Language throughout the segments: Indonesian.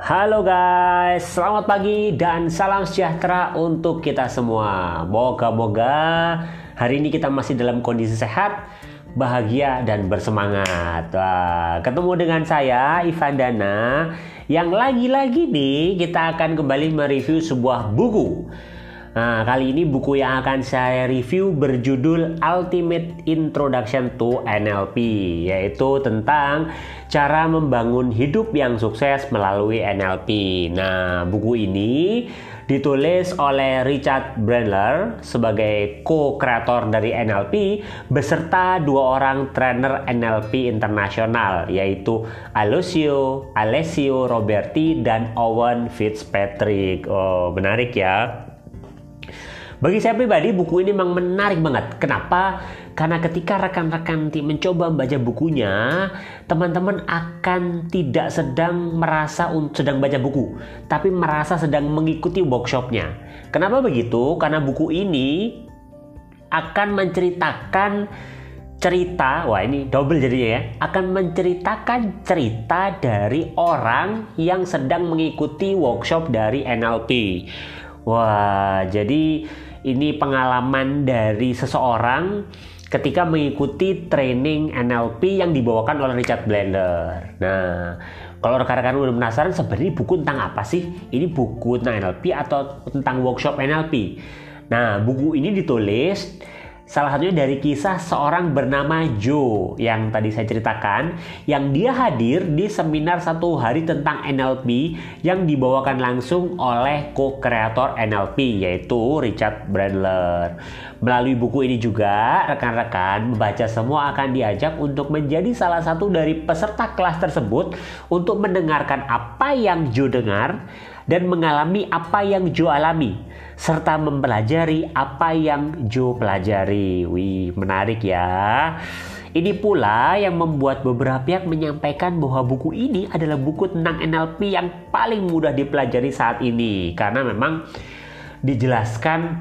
Halo guys, selamat pagi dan salam sejahtera untuk kita semua. Moga-moga hari ini kita masih dalam kondisi sehat, bahagia dan bersemangat. Wah, ketemu dengan saya Ivan Dana yang lagi-lagi nih kita akan kembali mereview sebuah buku Nah, kali ini buku yang akan saya review berjudul Ultimate Introduction to NLP, yaitu tentang cara membangun hidup yang sukses melalui NLP. Nah, buku ini ditulis oleh Richard Bandler sebagai co-kreator dari NLP beserta dua orang trainer NLP internasional yaitu Alessio, Alessio Roberti dan Owen Fitzpatrick. Oh, menarik ya. Bagi saya pribadi buku ini memang menarik banget. Kenapa? Karena ketika rekan-rekan mencoba membaca bukunya, teman-teman akan tidak sedang merasa sedang baca buku, tapi merasa sedang mengikuti workshopnya. Kenapa begitu? Karena buku ini akan menceritakan cerita, wah ini double jadinya ya, akan menceritakan cerita dari orang yang sedang mengikuti workshop dari NLP. Wah, jadi ini pengalaman dari seseorang ketika mengikuti training NLP yang dibawakan oleh Richard Blender. Nah, kalau rekan-rekan udah penasaran sebenarnya buku tentang apa sih? Ini buku tentang NLP atau tentang workshop NLP? Nah, buku ini ditulis Salah satunya dari kisah seorang bernama Joe yang tadi saya ceritakan, yang dia hadir di seminar satu hari tentang NLP yang dibawakan langsung oleh co-kreator NLP yaitu Richard Bandler. Melalui buku ini juga rekan-rekan membaca semua akan diajak untuk menjadi salah satu dari peserta kelas tersebut untuk mendengarkan apa yang Joe dengar dan mengalami apa yang Joe alami serta mempelajari apa yang Joe pelajari. Wih, menarik ya. Ini pula yang membuat beberapa pihak menyampaikan bahwa buku ini adalah buku tentang NLP yang paling mudah dipelajari saat ini karena memang dijelaskan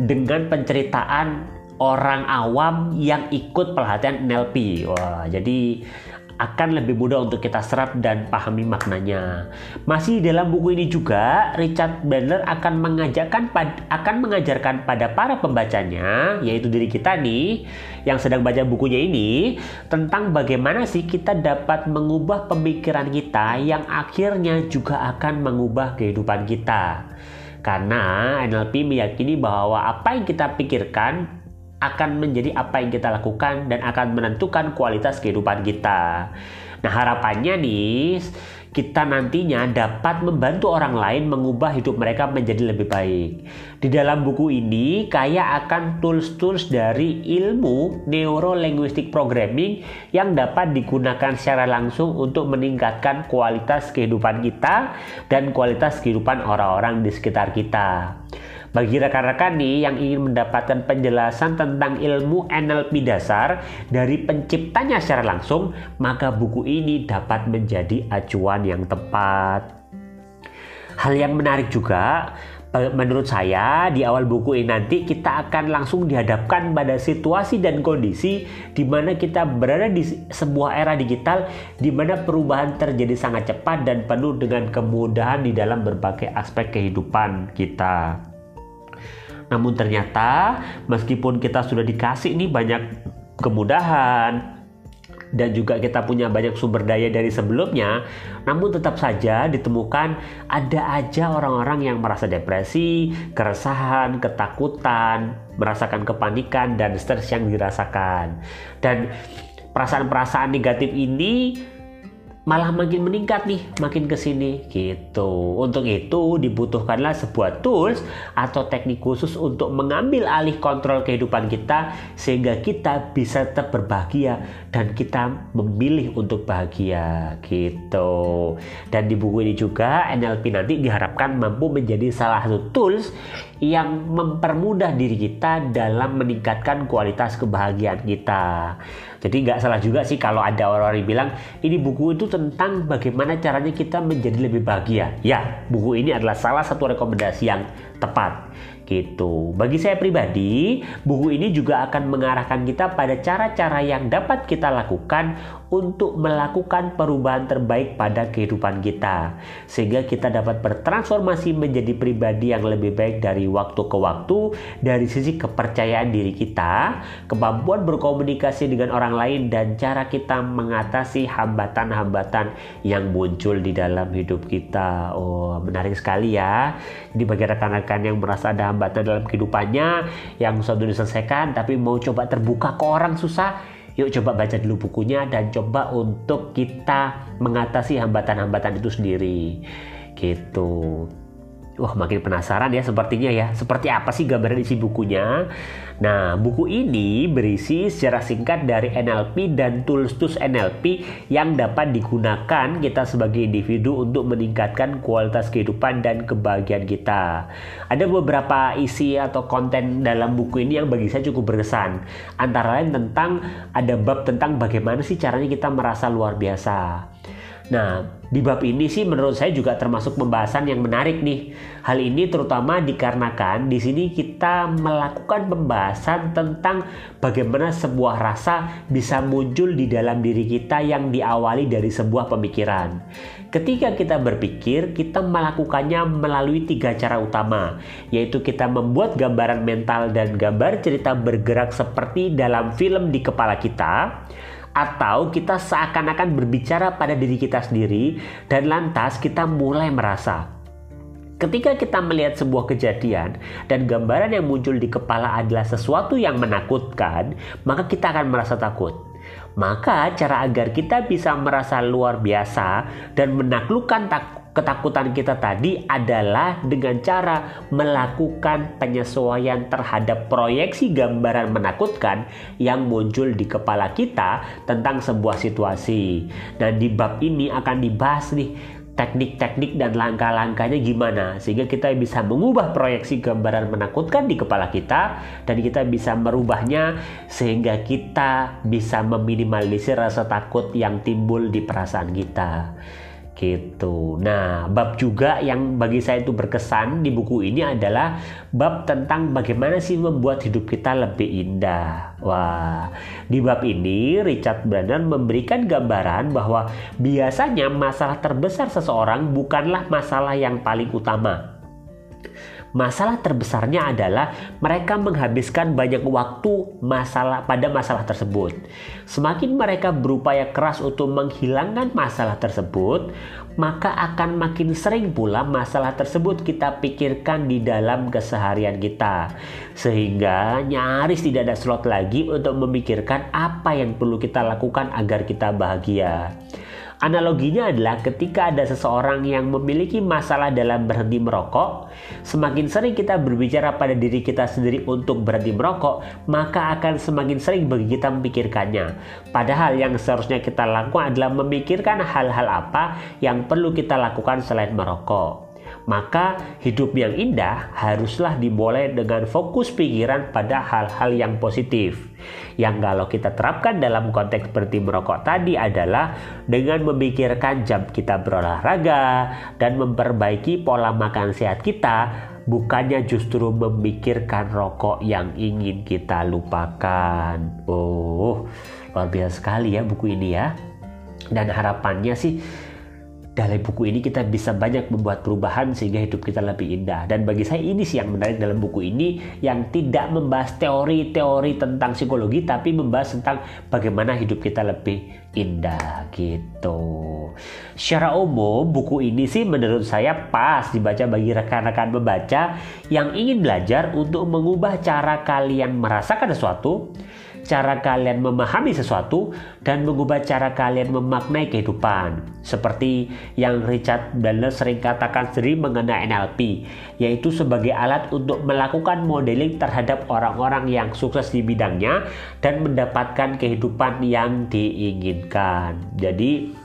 dengan penceritaan orang awam yang ikut pelatihan NLP. Wah, jadi akan lebih mudah untuk kita serap dan pahami maknanya. Masih dalam buku ini juga Richard Bandler akan mengajarkan akan mengajarkan pada para pembacanya yaitu diri kita nih yang sedang baca bukunya ini tentang bagaimana sih kita dapat mengubah pemikiran kita yang akhirnya juga akan mengubah kehidupan kita. Karena NLP meyakini bahwa apa yang kita pikirkan akan menjadi apa yang kita lakukan dan akan menentukan kualitas kehidupan kita. Nah, harapannya nih kita nantinya dapat membantu orang lain mengubah hidup mereka menjadi lebih baik. Di dalam buku ini kaya akan tools-tools dari ilmu neuro linguistic programming yang dapat digunakan secara langsung untuk meningkatkan kualitas kehidupan kita dan kualitas kehidupan orang-orang di sekitar kita. Bagi rekan-rekan nih yang ingin mendapatkan penjelasan tentang ilmu NLP dasar dari penciptanya secara langsung, maka buku ini dapat menjadi acuan yang tepat. Hal yang menarik juga, menurut saya di awal buku ini nanti kita akan langsung dihadapkan pada situasi dan kondisi di mana kita berada di sebuah era digital di mana perubahan terjadi sangat cepat dan penuh dengan kemudahan di dalam berbagai aspek kehidupan kita. Namun ternyata meskipun kita sudah dikasih ini banyak kemudahan dan juga kita punya banyak sumber daya dari sebelumnya, namun tetap saja ditemukan ada aja orang-orang yang merasa depresi, keresahan, ketakutan, merasakan kepanikan dan stres yang dirasakan. Dan perasaan-perasaan negatif ini malah makin meningkat nih makin ke sini gitu. Untuk itu dibutuhkanlah sebuah tools atau teknik khusus untuk mengambil alih kontrol kehidupan kita sehingga kita bisa tetap berbahagia dan kita memilih untuk bahagia gitu. Dan di buku ini juga NLP nanti diharapkan mampu menjadi salah satu tools yang mempermudah diri kita dalam meningkatkan kualitas kebahagiaan kita. Jadi nggak salah juga sih kalau ada orang-orang yang bilang ini buku itu tentang bagaimana caranya kita menjadi lebih bahagia. Ya, buku ini adalah salah satu rekomendasi yang tepat gitu. Bagi saya pribadi, buku ini juga akan mengarahkan kita pada cara-cara yang dapat kita lakukan untuk melakukan perubahan terbaik pada kehidupan kita, sehingga kita dapat bertransformasi menjadi pribadi yang lebih baik dari waktu ke waktu, dari sisi kepercayaan diri kita, kemampuan berkomunikasi dengan orang lain, dan cara kita mengatasi hambatan-hambatan yang muncul di dalam hidup kita. Oh, menarik sekali ya. Jadi bagi rekan-rekan yang merasa ada hambatan dalam kehidupannya, yang sudah diselesaikan, tapi mau coba terbuka ke orang susah, Yuk coba baca dulu bukunya dan coba untuk kita mengatasi hambatan-hambatan itu sendiri. Gitu. Wah makin penasaran ya sepertinya ya. Seperti apa sih gambaran isi bukunya? Nah buku ini berisi secara singkat dari NLP dan tools-tools NLP Yang dapat digunakan kita sebagai individu untuk meningkatkan kualitas kehidupan dan kebahagiaan kita. Ada beberapa isi atau konten dalam buku ini yang bagi saya cukup berkesan. Antara lain tentang ada bab tentang bagaimana sih caranya kita merasa luar biasa Nah, di bab ini sih menurut saya juga termasuk pembahasan yang menarik nih. Hal ini terutama dikarenakan di sini kita melakukan pembahasan tentang bagaimana sebuah rasa bisa muncul di dalam diri kita yang diawali dari sebuah pemikiran. Ketika kita berpikir, kita melakukannya melalui tiga cara utama, yaitu kita membuat gambaran mental dan gambar cerita bergerak seperti dalam film di kepala kita atau kita seakan-akan berbicara pada diri kita sendiri dan lantas kita mulai merasa Ketika kita melihat sebuah kejadian dan gambaran yang muncul di kepala adalah sesuatu yang menakutkan, maka kita akan merasa takut. Maka cara agar kita bisa merasa luar biasa dan menaklukkan tak ketakutan kita tadi adalah dengan cara melakukan penyesuaian terhadap proyeksi gambaran menakutkan yang muncul di kepala kita tentang sebuah situasi. Dan di bab ini akan dibahas nih teknik-teknik dan langkah-langkahnya gimana sehingga kita bisa mengubah proyeksi gambaran menakutkan di kepala kita dan kita bisa merubahnya sehingga kita bisa meminimalisir rasa takut yang timbul di perasaan kita gitu. Nah, bab juga yang bagi saya itu berkesan di buku ini adalah bab tentang bagaimana sih membuat hidup kita lebih indah. Wah, di bab ini Richard Branson memberikan gambaran bahwa biasanya masalah terbesar seseorang bukanlah masalah yang paling utama Masalah terbesarnya adalah mereka menghabiskan banyak waktu masalah pada masalah tersebut. Semakin mereka berupaya keras untuk menghilangkan masalah tersebut, maka akan makin sering pula masalah tersebut kita pikirkan di dalam keseharian kita. Sehingga nyaris tidak ada slot lagi untuk memikirkan apa yang perlu kita lakukan agar kita bahagia. Analoginya adalah ketika ada seseorang yang memiliki masalah dalam berhenti merokok, semakin sering kita berbicara pada diri kita sendiri untuk berhenti merokok, maka akan semakin sering bagi kita memikirkannya. Padahal yang seharusnya kita lakukan adalah memikirkan hal-hal apa yang perlu kita lakukan selain merokok maka hidup yang indah haruslah dimulai dengan fokus pikiran pada hal-hal yang positif. Yang kalau kita terapkan dalam konteks berhenti merokok tadi adalah dengan memikirkan jam kita berolahraga dan memperbaiki pola makan sehat kita, bukannya justru memikirkan rokok yang ingin kita lupakan. Oh, luar biasa sekali ya buku ini ya. Dan harapannya sih dari buku ini kita bisa banyak membuat perubahan sehingga hidup kita lebih indah. Dan bagi saya ini sih yang menarik dalam buku ini yang tidak membahas teori-teori tentang psikologi tapi membahas tentang bagaimana hidup kita lebih indah gitu. Secara umum buku ini sih menurut saya pas dibaca bagi rekan-rekan membaca yang ingin belajar untuk mengubah cara kalian merasakan sesuatu cara kalian memahami sesuatu dan mengubah cara kalian memaknai kehidupan. Seperti yang Richard Bandler sering katakan sendiri mengenai NLP, yaitu sebagai alat untuk melakukan modeling terhadap orang-orang yang sukses di bidangnya dan mendapatkan kehidupan yang diinginkan. Jadi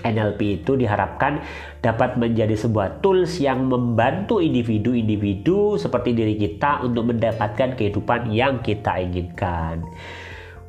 NLP itu diharapkan dapat menjadi sebuah tools yang membantu individu-individu seperti diri kita untuk mendapatkan kehidupan yang kita inginkan.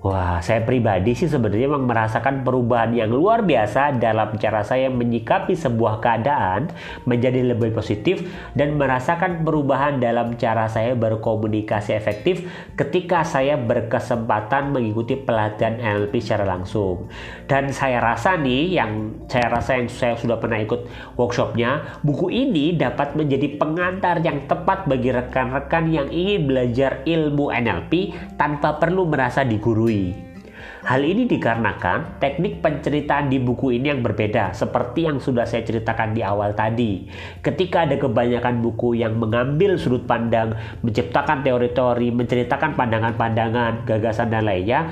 Wah, saya pribadi sih sebenarnya memang merasakan perubahan yang luar biasa dalam cara saya menyikapi sebuah keadaan menjadi lebih positif dan merasakan perubahan dalam cara saya berkomunikasi efektif ketika saya berkesempatan mengikuti pelatihan NLP secara langsung. Dan saya rasa nih, yang saya rasa yang saya sudah pernah ikut workshopnya, buku ini dapat menjadi pengantar yang tepat bagi rekan-rekan yang ingin belajar ilmu NLP tanpa perlu merasa digurui Hal ini dikarenakan teknik penceritaan di buku ini yang berbeda, seperti yang sudah saya ceritakan di awal tadi. Ketika ada kebanyakan buku yang mengambil sudut pandang, menciptakan teori-teori, menceritakan pandangan-pandangan, gagasan, dan lainnya,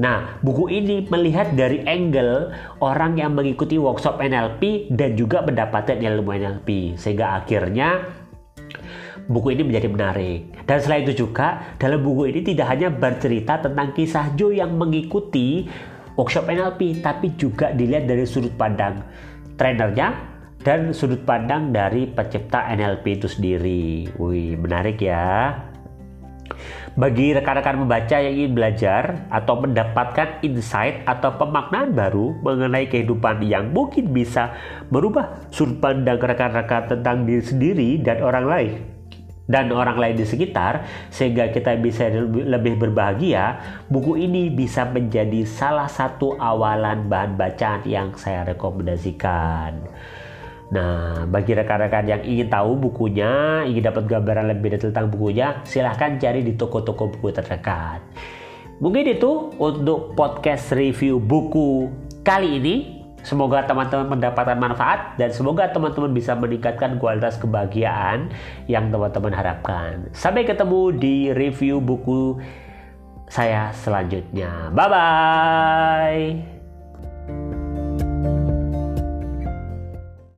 Nah, buku ini melihat dari angle orang yang mengikuti workshop NLP dan juga mendapatkan ilmu NLP, sehingga akhirnya buku ini menjadi menarik. Dan selain itu juga, dalam buku ini tidak hanya bercerita tentang kisah Joe yang mengikuti workshop NLP, tapi juga dilihat dari sudut pandang trainernya dan sudut pandang dari pencipta NLP itu sendiri. Wih, menarik ya. Bagi rekan-rekan membaca yang ingin belajar atau mendapatkan insight atau pemaknaan baru mengenai kehidupan yang mungkin bisa merubah sudut pandang rekan-rekan tentang diri sendiri dan orang lain dan orang lain di sekitar sehingga kita bisa lebih berbahagia, buku ini bisa menjadi salah satu awalan bahan bacaan yang saya rekomendasikan. Nah, bagi rekan-rekan yang ingin tahu bukunya, ingin dapat gambaran lebih detail tentang bukunya, silahkan cari di toko-toko buku terdekat. Mungkin itu untuk podcast review buku kali ini. Semoga teman-teman mendapatkan manfaat dan semoga teman-teman bisa meningkatkan kualitas kebahagiaan yang teman-teman harapkan. Sampai ketemu di review buku saya selanjutnya. Bye bye.